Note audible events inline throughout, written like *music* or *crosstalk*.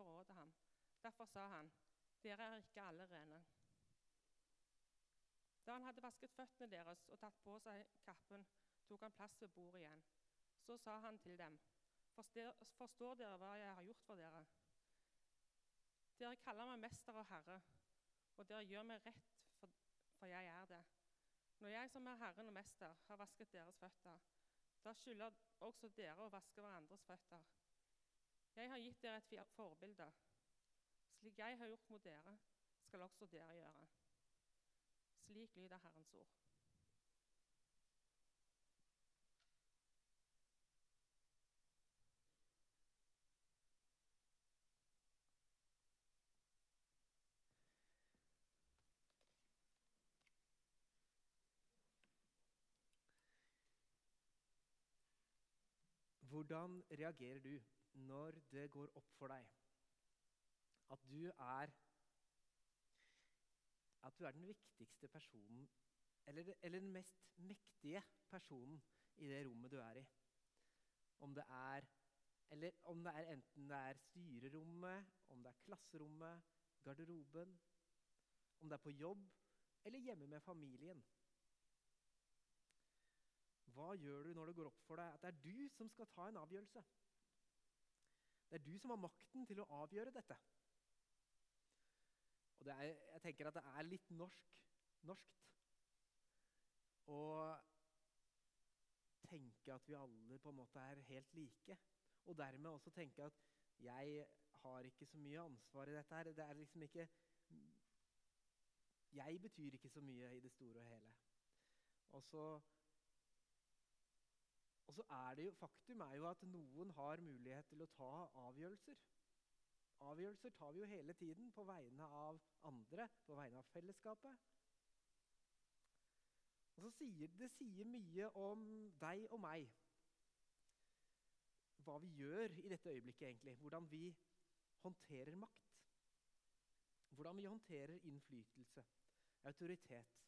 forråde ham. Derfor sa han, 'Dere er ikke alle rene.' Da han hadde vasket føttene deres og tatt på seg kappen, tok han plass ved bordet igjen. Så sa han til dem, 'Forstår dere hva jeg har gjort for dere?' Dere kaller meg mester og herre, og dere gjør meg rett, for, for jeg er det. Når jeg som er Herren og Mester, har vasket deres føtter, da skylder også dere å vaske hverandres føtter. Jeg har gitt dere et forbilde. Slik jeg har gjort mot dere, skal også dere gjøre. Slik lyder Herrens ord. Hvordan reagerer du når det går opp for deg at du er at du er den viktigste personen eller, eller, den mest mektige personen i det rommet du er i. Om det er, eller om det er enten det er styrerommet, om det er klasserommet, garderoben, om det er på jobb eller hjemme med familien. Hva gjør du når det går opp for deg at det er du som skal ta en avgjørelse? Det er du som har makten til å avgjøre dette. Og er, jeg tenker at det er litt norsk, norskt å tenke at vi alle på en måte er helt like. Og dermed også tenke at jeg har ikke så mye ansvar i dette her. Det er liksom ikke Jeg betyr ikke så mye i det store og hele. Og så og så er det jo, Faktum er jo at noen har mulighet til å ta avgjørelser. Avgjørelser tar vi jo hele tiden på vegne av andre, på vegne av fellesskapet. Og så sier Det sier mye om deg og meg, hva vi gjør i dette øyeblikket. egentlig. Hvordan vi håndterer makt. Hvordan vi håndterer innflytelse, autoritet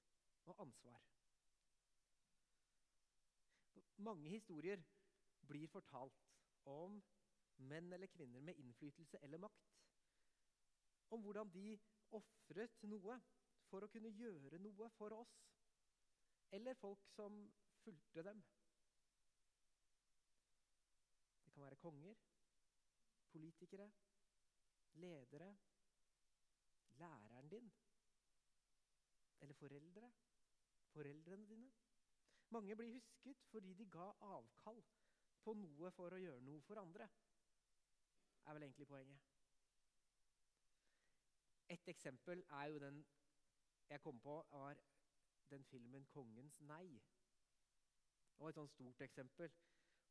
og ansvar. Mange historier blir fortalt om menn eller kvinner med innflytelse eller makt. Om hvordan de ofret noe for å kunne gjøre noe for oss. Eller folk som fulgte dem. Det kan være konger, politikere, ledere, læreren din eller foreldre. Foreldrene dine. Mange blir husket fordi de ga avkall på noe for å gjøre noe for andre. er vel egentlig poenget. Et eksempel er jo den jeg kom på, var den filmen 'Kongens nei'. Og et sånt stort eksempel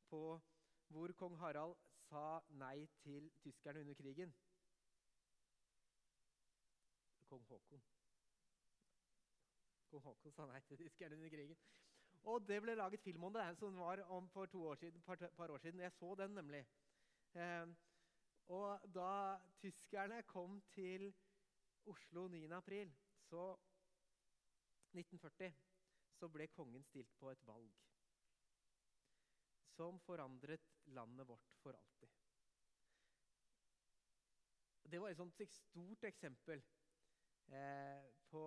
på hvor kong Harald sa nei til tyskerne under krigen. Kong Haakon. Kong Haakon sa nei til tyskerne under krigen. Og det ble laget film om det som var om for to år siden, par, par år siden. Jeg så den nemlig. Eh, og da tyskerne kom til Oslo 9. april så 1940, så ble kongen stilt på et valg som forandret landet vårt for alltid. Det var et stort eksempel eh, på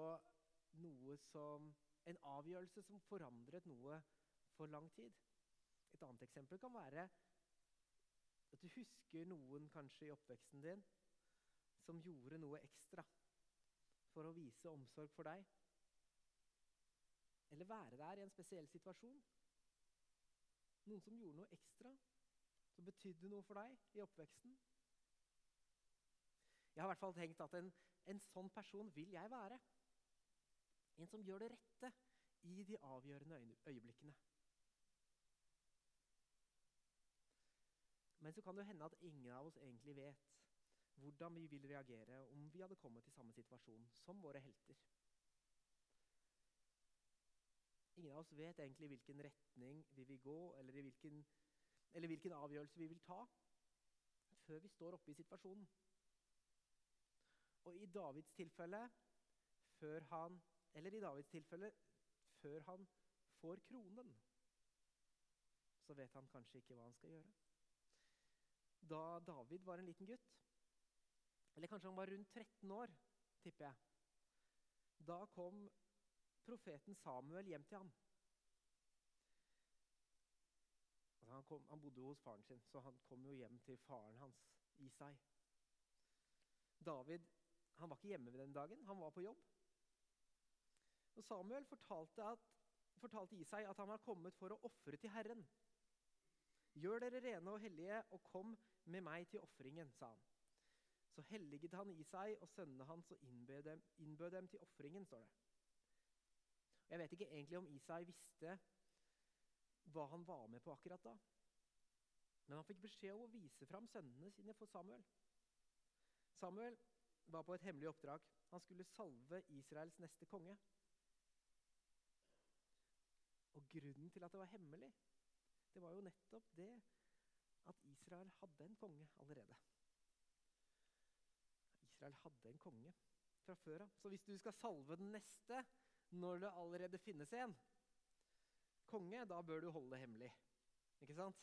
noe som En avgjørelse som forandret noe for lang tid. Et annet eksempel kan være at du husker noen kanskje i oppveksten din som gjorde noe ekstra for å vise omsorg for deg. Eller være der i en spesiell situasjon. Noen som gjorde noe ekstra, som betydde noe for deg i oppveksten. Jeg har i hvert fall tenkt at en, en sånn person vil jeg være. En som gjør det rette i de avgjørende øyeblikkene. Men så kan det hende at ingen av oss egentlig vet hvordan vi vil reagere om vi hadde kommet i samme situasjon som våre helter. Ingen av oss vet egentlig hvilken retning vi vil gå, eller hvilken, eller hvilken avgjørelse vi vil ta, før vi står oppe i situasjonen. Og i Davids tilfelle, før han eller i Davids tilfelle før han får kronen, så vet han kanskje ikke hva han skal gjøre. Da David var en liten gutt, Eller kanskje han var rundt 13 år, tipper jeg. Da kom profeten Samuel hjem til ham. Altså han, kom, han, bodde hos faren sin, så han kom jo hjem til faren hans, Isai. David han var ikke hjemme den dagen, han var på jobb. Og Samuel fortalte, at, fortalte Isai at han var kommet for å ofre til Herren. Gjør dere rene og hellige, og kom med meg til ofringen, sa han. Så helliget han Isai og sønnene hans og innbød dem, innbød dem til ofringen, står det. Jeg vet ikke egentlig om Isai visste hva han var med på akkurat da. Men han fikk beskjed om å vise fram sønnene sine for Samuel. Samuel var på et hemmelig oppdrag. Han skulle salve Israels neste konge. Og grunnen til at det var hemmelig, det var jo nettopp det at Israel hadde en konge allerede. Israel hadde en konge fra før av. Så hvis du skal salve den neste når det allerede finnes en konge, da bør du holde det hemmelig. Ikke sant?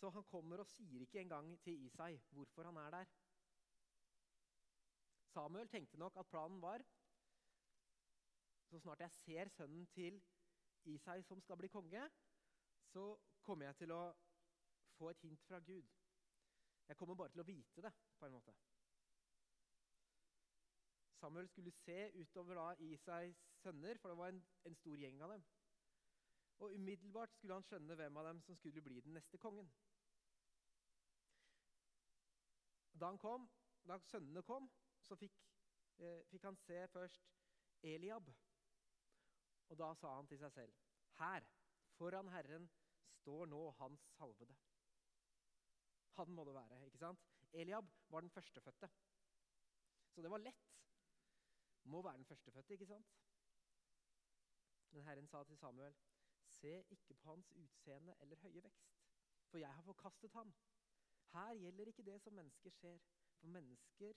Så han kommer og sier ikke engang til Isai hvorfor han er der. Samuel tenkte nok at planen var så snart jeg ser sønnen til Isai som skal bli konge, så kommer jeg til å få et hint fra Gud. Jeg kommer bare til å vite det, på en måte. Samuel skulle se utover da Isais sønner, for det var en, en stor gjeng av dem. Og umiddelbart skulle han skjønne hvem av dem som skulle bli den neste kongen. Da, kom, da sønnene kom, så fikk, eh, fikk han se først Eliab. Og da sa han til seg selv.: Her, foran Herren, står nå hans salvede. Han må det være, ikke sant? Eliab var den førstefødte. Så det var lett. Må være den førstefødte, ikke sant? Men Herren sa til Samuel, se ikke på hans utseende eller høye vekst, for jeg har forkastet ham. Her gjelder ikke det som mennesker ser, for mennesker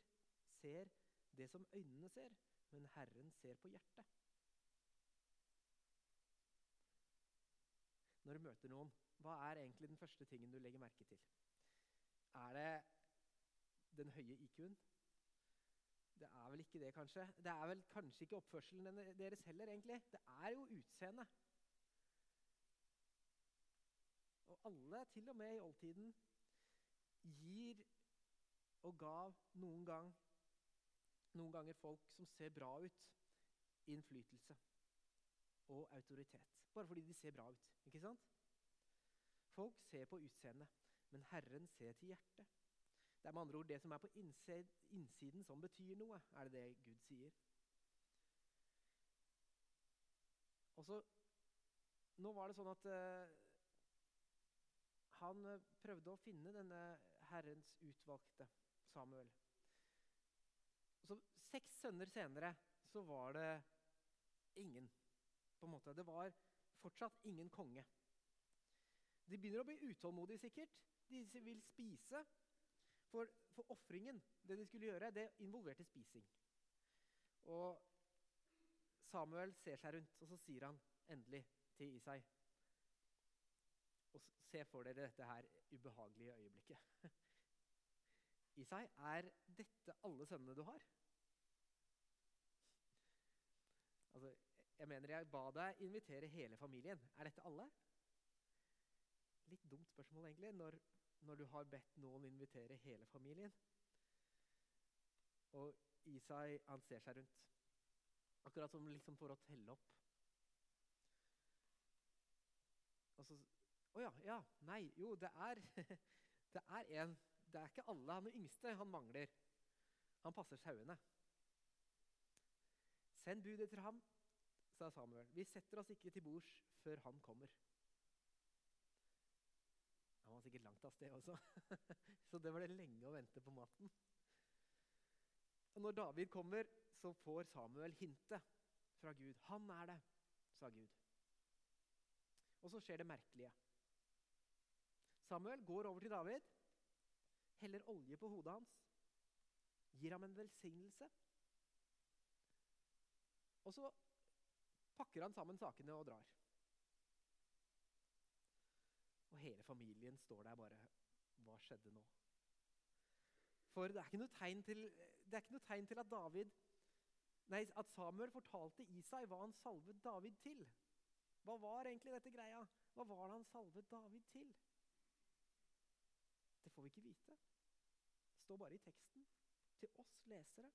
ser det som øynene ser, men Herren ser på hjertet. Når du møter noen, hva er egentlig den første tingen du legger merke til? Er det den høye IQ-en? Det er vel ikke det, kanskje. Det er vel kanskje ikke oppførselen deres heller, egentlig. Det er jo utseendet. Og alle, til og med i oldtiden, gir og gav noen gang noen ganger folk som ser bra ut, innflytelse og autoritet. Bare fordi de ser bra ut. ikke sant? Folk ser på utseendet, men Herren ser til hjertet. Det er med andre ord det som er på innsiden, som betyr noe, er det det Gud sier. Og så, Nå var det sånn at uh, han uh, prøvde å finne denne Herrens utvalgte, Samuel. Så Seks sønner senere så var det ingen. På en måte. Det var fortsatt ingen konge. De begynner å bli utålmodige, sikkert. De vil spise. For, for ofringen, det de skulle gjøre, det involverte spising. Og Samuel ser seg rundt, og så sier han endelig til Isai Og se for dere dette her ubehagelige øyeblikket. *laughs* Isai, er dette alle sønnene du har? Altså, jeg mener jeg ba deg invitere hele familien. Er dette alle? Litt dumt spørsmål, egentlig, når, når du har bedt noen invitere hele familien. Og Isai han ser seg rundt, akkurat som liksom for å telle opp. Og så Å ja, ja, nei, jo, det er *laughs* Det er en Det er ikke alle. Han er yngste han mangler. Han passer sauene. Send bud etter ham, sa Samuel. Vi setter oss ikke til bords før han kommer. Han var sikkert langt av sted også, *laughs* så det var det lenge å vente på maten. Og når David kommer, så får Samuel hintet fra Gud. 'Han er det', sa Gud. Og så skjer det merkelige. Samuel går over til David, heller olje på hodet hans, gir ham en velsignelse og så pakker han sammen sakene og drar. Og hele familien står der bare Hva skjedde nå? For det er ikke noe tegn til, noe tegn til at, David, nei, at Samuel fortalte Isai hva han salvet David til. Hva var egentlig dette greia? Hva var det han salvet David til? Det får vi ikke vite. Det står bare i teksten til oss lesere.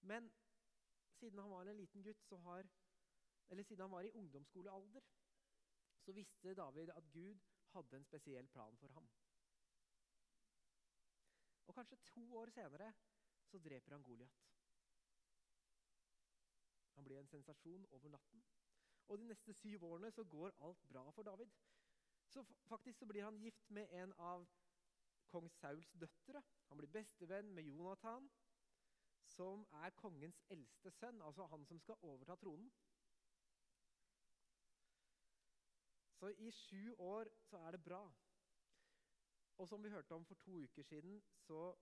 Men siden han var en liten gutt, så har, eller siden han var i ungdomsskolealder, så visste David at Gud hadde en spesiell plan for ham. Og kanskje to år senere så dreper han Goliat. Han blir en sensasjon over natten. Og de neste syv årene så går alt bra for David. Så faktisk så blir han gift med en av kong Sauls døtre. Han blir bestevenn med Jonathan, som er kongens eldste sønn, altså han som skal overta tronen. Så i sju år så er det bra. Og som vi hørte om for to uker siden, så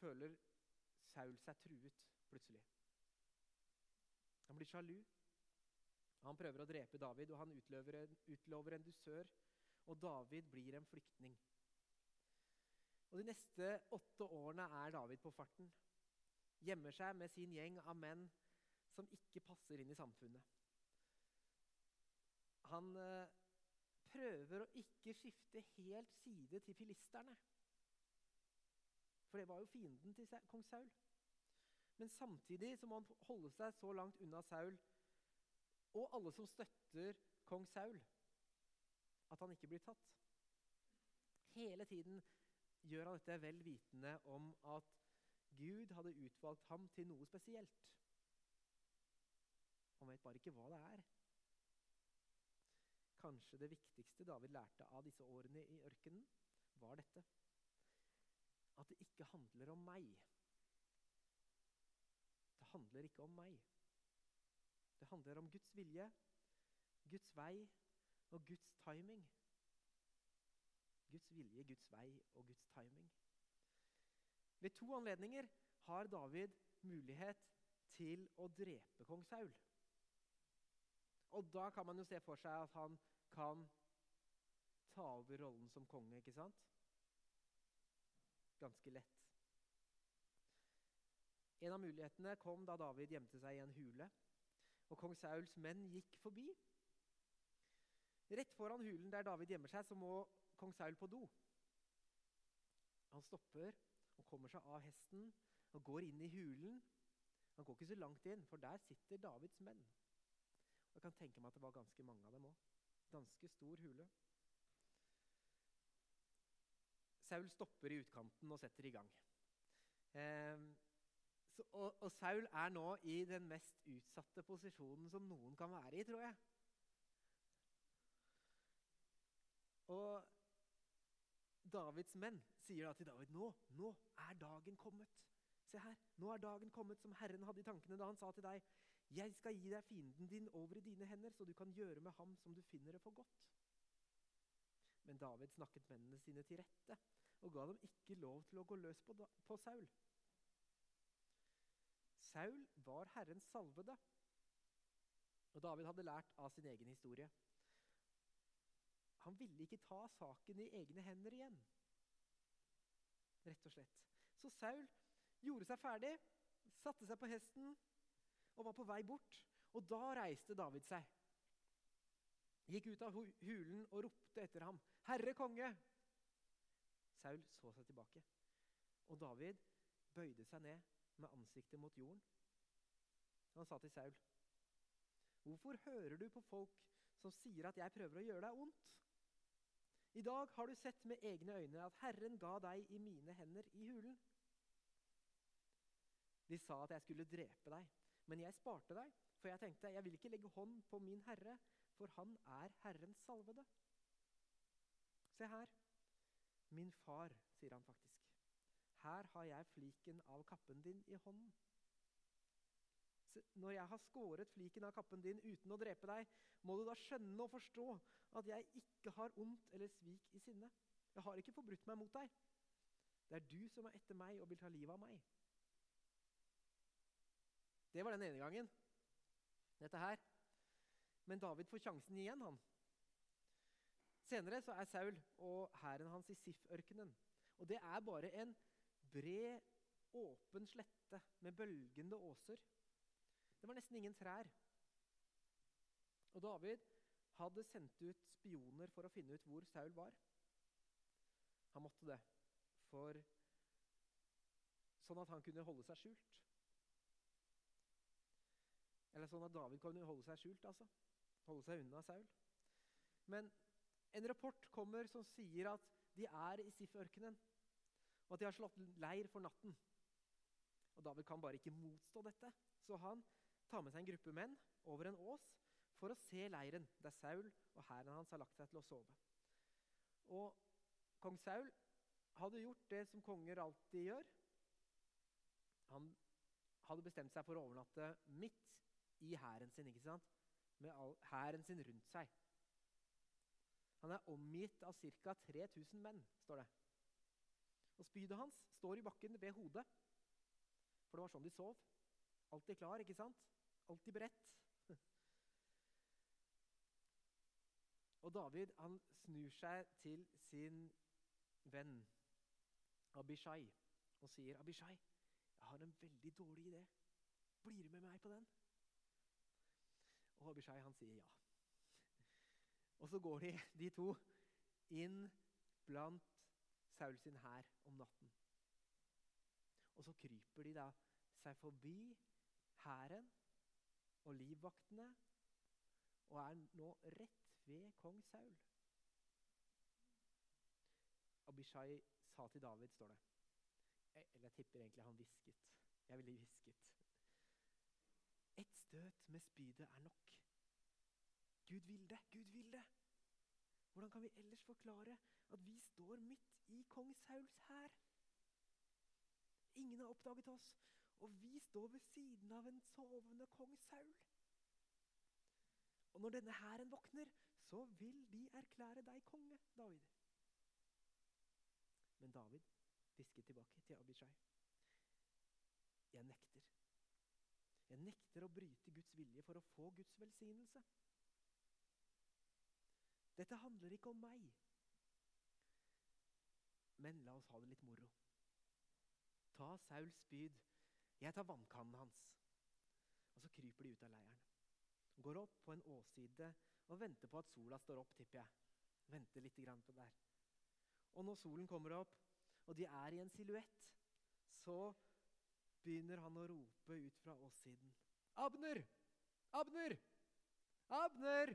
føler Saul seg truet plutselig. Han blir sjalu. Han prøver å drepe David, og han utlover en, utlover en dusør. Og David blir en flyktning. Og De neste åtte årene er David på farten. Gjemmer seg med sin gjeng av menn som ikke passer inn i samfunnet. Han eh, prøver å ikke skifte helt side til filisterne. For det var jo fienden til kong Saul. Men samtidig så må han holde seg så langt unna Saul og alle som støtter kong Saul, at han ikke blir tatt. Hele tiden gjør han dette vel vitende om at Gud hadde utvalgt ham til noe spesielt. Han vet bare ikke hva det er. Kanskje det viktigste David lærte av disse årene i ørkenen, var dette. At det ikke handler om meg. Det handler ikke om meg. Det handler om Guds vilje, Guds vei og Guds timing. Guds vilje, Guds vei og Guds timing. Ved to anledninger har David mulighet til å drepe kong Saul. Og da kan man jo se for seg at han kan ta over rollen som konge, ikke sant? Ganske lett. En av mulighetene kom da David gjemte seg i en hule, og kong Sauls menn gikk forbi. Rett foran hulen der David gjemmer seg, så må kong Saul på do. Han stopper og kommer seg av hesten og går inn i hulen. Han går ikke så langt inn, for der sitter Davids menn. Og jeg kan tenke meg at det var ganske mange av dem òg. Ganske stor hule. Saul stopper i utkanten og setter i gang. Eh, så, og, og, Saul er nå i den mest utsatte posisjonen som noen kan være i, tror jeg. Og Davids menn sier da til David nå, nå er dagen kommet. Se her, nå er dagen kommet som Herren hadde i tankene da han sa til deg, jeg skal gi deg fienden din over i dine hender, så du kan gjøre med ham som du finner det for godt. Men David snakket mennene sine til rette og ga dem ikke lov til å gå løs på, Saul. Saul var Herrens salvede, og David hadde lært av sin egen historie. Han ville ikke ta saken i egne hender igjen. Rett og slett. Så Saul gjorde seg ferdig, satte seg på hesten og var på vei bort. Og da reiste David seg, gikk ut av hulen og ropte etter ham. 'Herre konge!' Saul så seg tilbake, og David bøyde seg ned med ansiktet mot jorden. Han sa til Saul, 'Hvorfor hører du på folk som sier at jeg prøver å gjøre deg ondt?' I dag har du sett med egne øyne at Herren ga deg i mine hender i hulen. De sa at jeg skulle drepe deg, men jeg sparte deg, for jeg tenkte jeg vil ikke legge hånd på min herre, for han er Herrens salvede. Se her. Min far, sier han faktisk. Her har jeg fliken av kappen din i hånden. Se, når jeg har skåret fliken av kappen din uten å drepe deg, må du da skjønne og forstå at jeg ikke har ondt eller svik i sinne. Jeg har ikke forbrutt meg mot deg. Det er du som er etter meg og vil ta livet av meg. Det var den ene gangen. Dette her. Men David får sjansen igjen, han. Senere så er Saul og hæren hans i Sif-ørkenen. Og det er bare en bred, åpen slette med bølgende åser. Det var nesten ingen trær. Og David hadde sendt ut spioner for å finne ut hvor Saul var. Han måtte det, for sånn at han kunne holde seg skjult. Eller sånn at David kunne holde seg skjult, altså. Holde seg unna Saul. Men en rapport kommer som sier at de er i Sif-ørkenen, og at de har slått leir for natten. Og David kan bare ikke motstå dette, så han tar med seg en gruppe menn over en ås for å se leiren der Saul og hæren hans har lagt seg til å sove. Og kong Saul hadde gjort det som konger alltid gjør. Han hadde bestemt seg for å overnatte midt i hæren sin, ikke sant? med hæren sin rundt seg. Han er omgitt av ca. 3000 menn, står det. Og spydet hans står i bakken ved hodet. For det var sånn de sov. Alltid klar, ikke sant? Alltid beredt. *laughs* Og David han snur seg til sin venn Abishai og sier, 'Abishai, jeg har en veldig dårlig idé. Blir du med meg på den?' Og Abishai han sier ja. Og så går de, de to inn blant Saul sin hær om natten. Og så kryper de da seg forbi hæren og livvaktene og er nå rett ved kong Saul. Abishai sa til David, står det. Eller jeg tipper egentlig han hvisket. Jeg ville hvisket. Ett støt med spydet er nok. Gud vil det, Gud vil det. Hvordan kan vi ellers forklare at vi står midt i kong Sauls hær? Ingen har oppdaget oss, og vi står ved siden av en sovende kong Saul. Og når denne hæren våkner, så vil de erklære deg konge, David. Men David hvisket tilbake til Abishai. Jeg nekter. Jeg nekter å bryte Guds vilje for å få Guds velsignelse. Dette handler ikke om meg. Men la oss ha det litt moro. Ta Sauls spyd. Jeg tar vannkannen hans. Og så kryper de ut av leiren. Går opp på en åside og venter på at sola står opp, tipper jeg. Venter litt på der. Og når solen kommer opp, og de er i en silhuett, så begynner han å rope ut fra åssiden. Abner! Abner! Abner!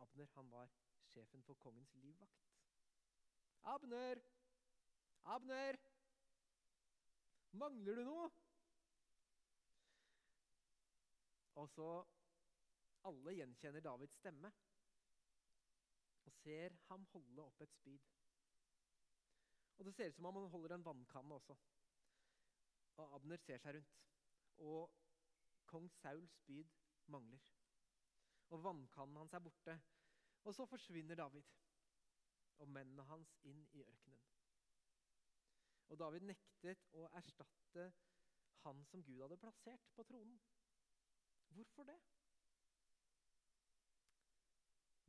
Abner han var sjefen for kongens livvakt. Abner! Abner! Mangler du noe? Og så alle gjenkjenner Davids stemme og ser ham holde opp et spyd. Og Det ser ut som om han holder en vannkanne også. Og Abner ser seg rundt. Og kong Sauls spyd mangler. Og vannkannen hans er borte. Og så forsvinner David og mennene hans inn i ørkenen. Og David nektet å erstatte han som Gud hadde plassert på tronen. Hvorfor det?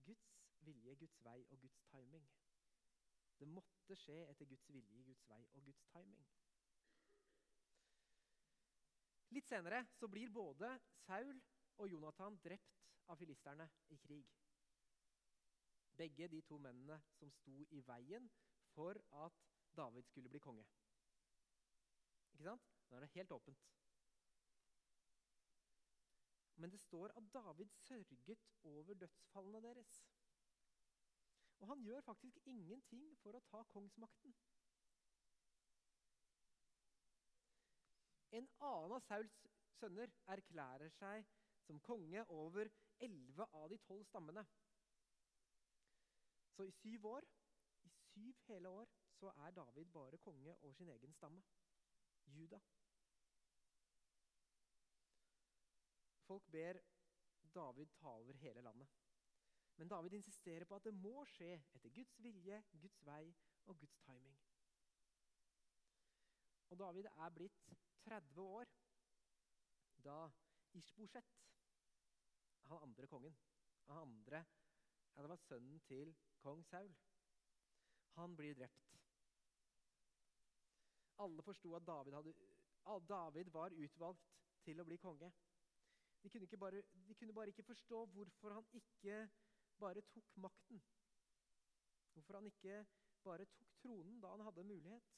Guds vilje, Guds vei og Guds timing. Det måtte skje etter Guds vilje, Guds vei og Guds timing. Litt senere så blir både Saul og Jonathan drept av filisterne i krig. Begge de to mennene som sto i veien for at David skulle bli konge. Ikke sant? Nå er det helt åpent. Men det står at David sørget over dødsfallene deres. Og han gjør faktisk ingenting for å ta kongsmakten. En annen av Sauls sønner erklærer seg som konge over elleve av de tolv stammene. Så i syv år, i syv hele år, så er David bare konge over sin egen stamme, Juda. Folk ber David ta over hele landet. Men David insisterer på at det må skje etter Guds vilje, Guds vei og Guds timing. Og David er blitt 30 år da Ishbosjet, han andre kongen Han andre, ja, Det var sønnen til kong Saul. Han blir drept Alle forsto at David, hadde, David var utvalgt til å bli konge. De kunne, bare, de kunne bare ikke forstå hvorfor han ikke bare tok makten. Hvorfor han ikke bare tok tronen da han hadde mulighet.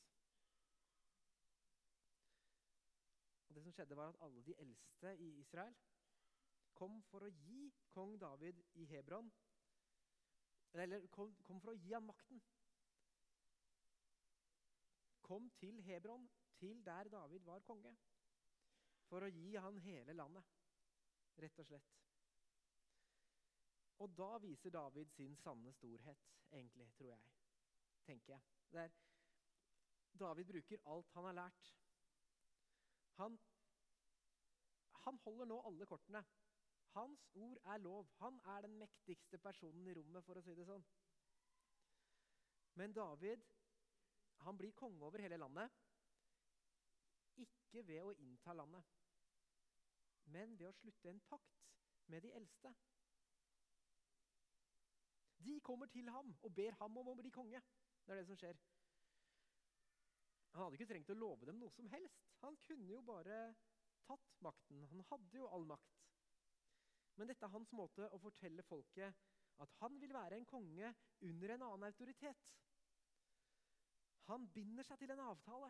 Og det som skjedde var at Alle de eldste i Israel kom for å gi kong David i Hebron Eller kom, kom for å gi han makten. Kom til Hebron, til der David var konge, for å gi han hele landet, rett og slett. Og da viser David sin sanne storhet, egentlig, tror jeg. Tenker jeg. Der David bruker alt han har lært. Han, han holder nå alle kortene. Hans ord er lov. Han er den mektigste personen i rommet, for å si det sånn. Men David han blir konge over hele landet. Ikke ved å innta landet, men ved å slutte en pakt med de eldste. De kommer til ham og ber ham om å bli konge. Det er det som skjer. Han hadde ikke trengt å love dem noe som helst. Han kunne jo bare tatt makten. Han hadde jo all makt. Men dette er hans måte å fortelle folket at han vil være en konge under en annen autoritet. Han binder seg til en avtale.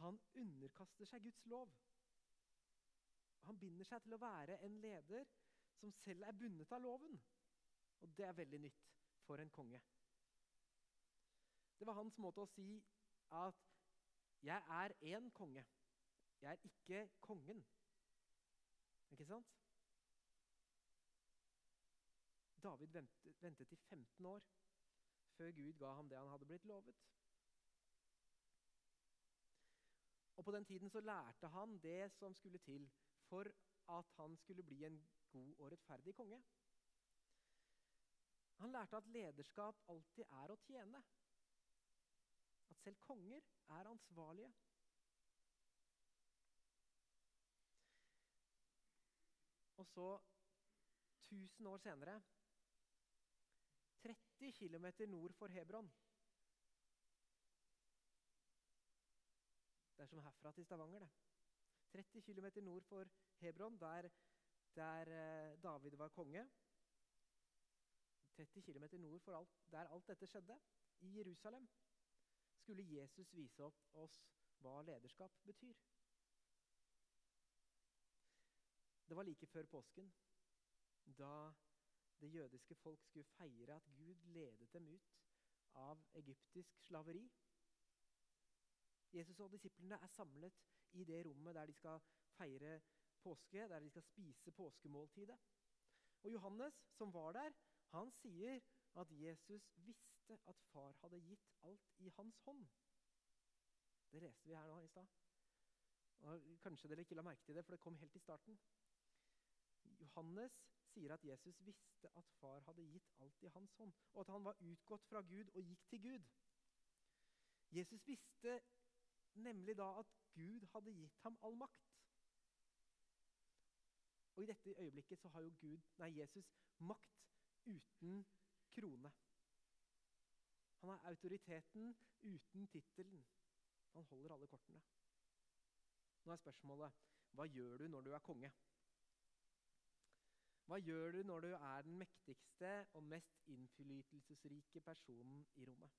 Han underkaster seg Guds lov. Han binder seg til å være en leder som selv er bundet av loven. Og det er veldig nytt for en konge. Det var hans måte å si at 'jeg er én konge'. Jeg er ikke kongen. Ikke sant? David ventet, ventet i 15 år før Gud ga ham det han hadde blitt lovet. Og På den tiden så lærte han det som skulle til for at han skulle bli en god og rettferdig konge. Han lærte at lederskap alltid er å tjene. At selv konger er ansvarlige. Og så, 1000 år senere 30 km nord for Hebron. Det er som herfra til Stavanger, det. 30 km nord for Hebron, der, der eh, David var konge. 30 km nord for alt, der alt dette skjedde, i Jerusalem, skulle Jesus vise opp oss hva lederskap betyr. Det var like før påsken, da det jødiske folk skulle feire at Gud ledet dem ut av egyptisk slaveri. Jesus og disiplene er samlet i det rommet der de skal feire påske, der de skal spise påskemåltidet. Og Johannes, som var der, han sier at Jesus visste at far hadde gitt alt i hans hånd. Det leste vi her nå i stad. Kanskje dere ikke la merke til det, for det kom helt i starten. Johannes sier at Jesus visste at far hadde gitt alt i hans hånd, og at han var utgått fra Gud og gikk til Gud. Jesus visste nemlig da at Gud hadde gitt ham all makt. Og i dette øyeblikket så har jo Gud, nei, Jesus makt uten krone. Han har autoriteten uten tittelen. Han holder alle kortene. Nå er spørsmålet hva gjør du når du er konge? Hva gjør du når du er den mektigste og mest innflytelsesrike personen i rommet?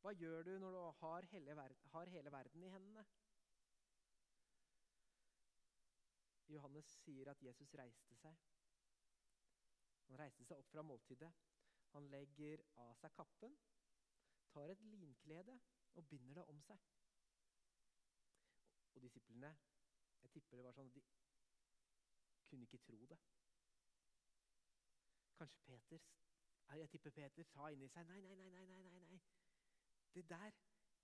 Hva gjør du når du har hele, verden, har hele verden i hendene? Johannes sier at Jesus reiste seg. Han reiste seg opp fra måltidet. Han legger av seg kappen, tar et linklede og binder det om seg. Og disiplene Jeg tipper det var sånn at de kunne ikke tro det. Kanskje Peter Jeg tipper Peter sa inni seg Nei, nei, nei, nei, nei, nei. Det der,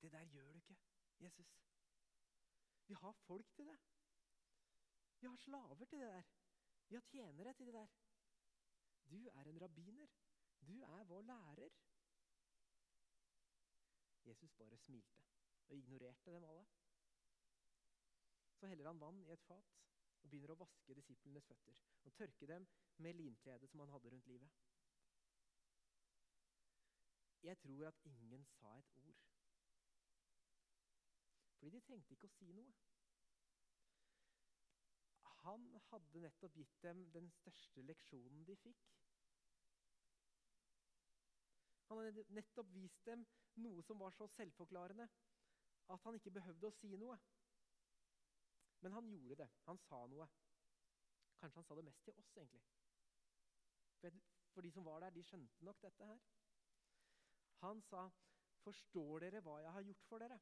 det der gjør du ikke, Jesus. Vi har folk til det. Vi har slaver til det der. Vi har tjenere til det der. Du er en rabbiner. Du er vår lærer. Jesus bare smilte og ignorerte dem alle. Så heller han vann i et fat og begynner å vaske disiplenes føtter og tørke dem med linkledet som han hadde rundt livet. Jeg tror at ingen sa et ord. Fordi de trengte ikke å si noe. Han hadde nettopp gitt dem den største leksjonen de fikk. Han hadde nettopp vist dem noe som var så selvforklarende at han ikke behøvde å si noe. Men han gjorde det. Han sa noe. Kanskje han sa det mest til oss, egentlig. For de som var der, de skjønte nok dette her. Han sa, 'Forstår dere hva jeg har gjort for dere?'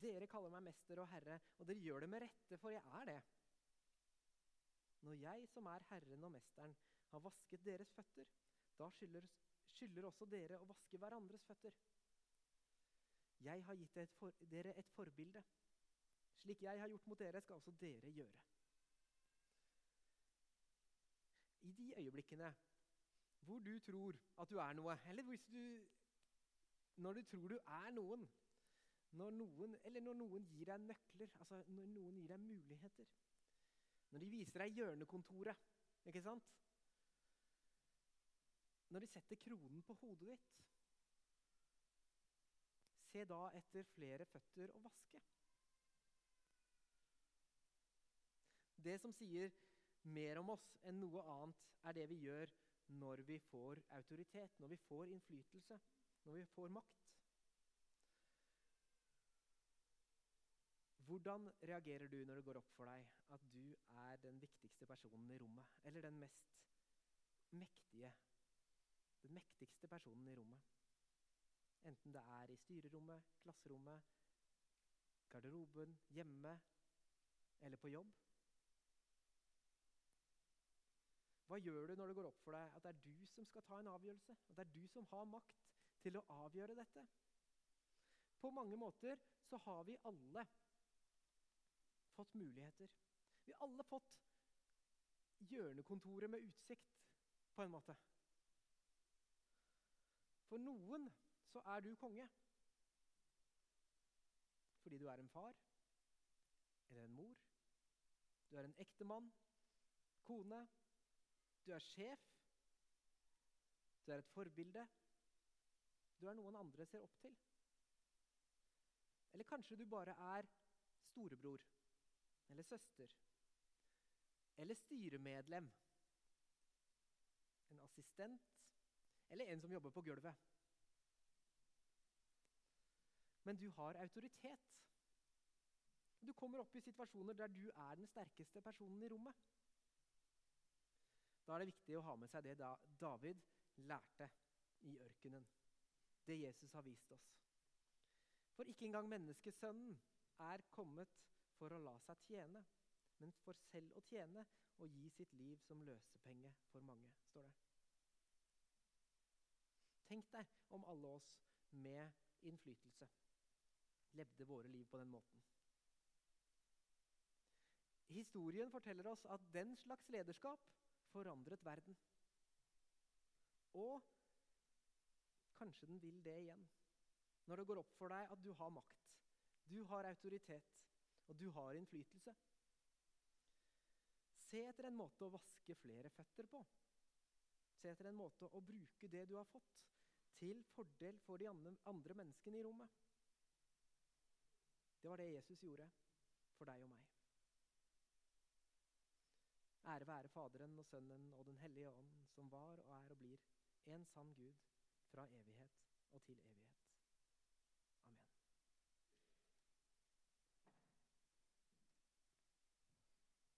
Dere kaller meg mester og herre, og dere gjør det med rette, for jeg er det. Når jeg, som er Herren og Mesteren, har vasket deres føtter, da skylder, skylder også dere å vaske hverandres føtter. Jeg har gitt et for, dere et forbilde. Slik jeg har gjort mot dere, skal også dere gjøre. I de øyeblikkene hvor du tror at du er noe, eller du, når du tror du er noen, når noen, eller når noen gir deg nøkler, altså når noen gir deg muligheter Når de viser deg hjørnekontoret, ikke sant? Når de setter kronen på hodet ditt Se da etter flere føtter å vaske. Det som sier mer om oss enn noe annet, er det vi gjør når vi får autoritet, når vi får innflytelse, når vi får makt. Hvordan reagerer du når det går opp for deg at du er den viktigste personen i rommet? Eller den mest mektige, den mektigste personen i rommet? Enten det er i styrerommet, klasserommet, garderoben, hjemme eller på jobb. Hva gjør du når det går opp for deg at det er du som skal ta en avgjørelse? At det er du som har makt til å avgjøre dette? På mange måter så har vi alle fått muligheter. Vi har alle fått hjørnekontoret med utsikt, på en måte. For noen så er du konge. Fordi du er en far eller en mor. Du er en ektemann, kone, du er sjef. Du er et forbilde. Du er noen andre ser opp til. Eller kanskje du bare er storebror eller søster eller styremedlem. En assistent eller en som jobber på gulvet. Men du har autoritet. Du kommer opp i situasjoner der du er den sterkeste personen i rommet. Da er det viktig å ha med seg det da David lærte i ørkenen. Det Jesus har vist oss. For ikke engang menneskesønnen er kommet for å la seg tjene, men for selv å tjene og gi sitt liv som løsepenge for mange, står det. Tenk deg om alle oss med innflytelse levde våre liv på den måten. Historien forteller oss at den slags lederskap forandret verden. Og kanskje den vil det igjen. Når det går opp for deg at du har makt, du har autoritet, og du har innflytelse. Se etter en måte å vaske flere føtter på. Se etter en måte å bruke det du har fått, til fordel for de andre menneskene i rommet. Det var det Jesus gjorde for deg og meg. Ære være Faderen og Sønnen og Den hellige ånd, som var og er og blir en sann Gud fra evighet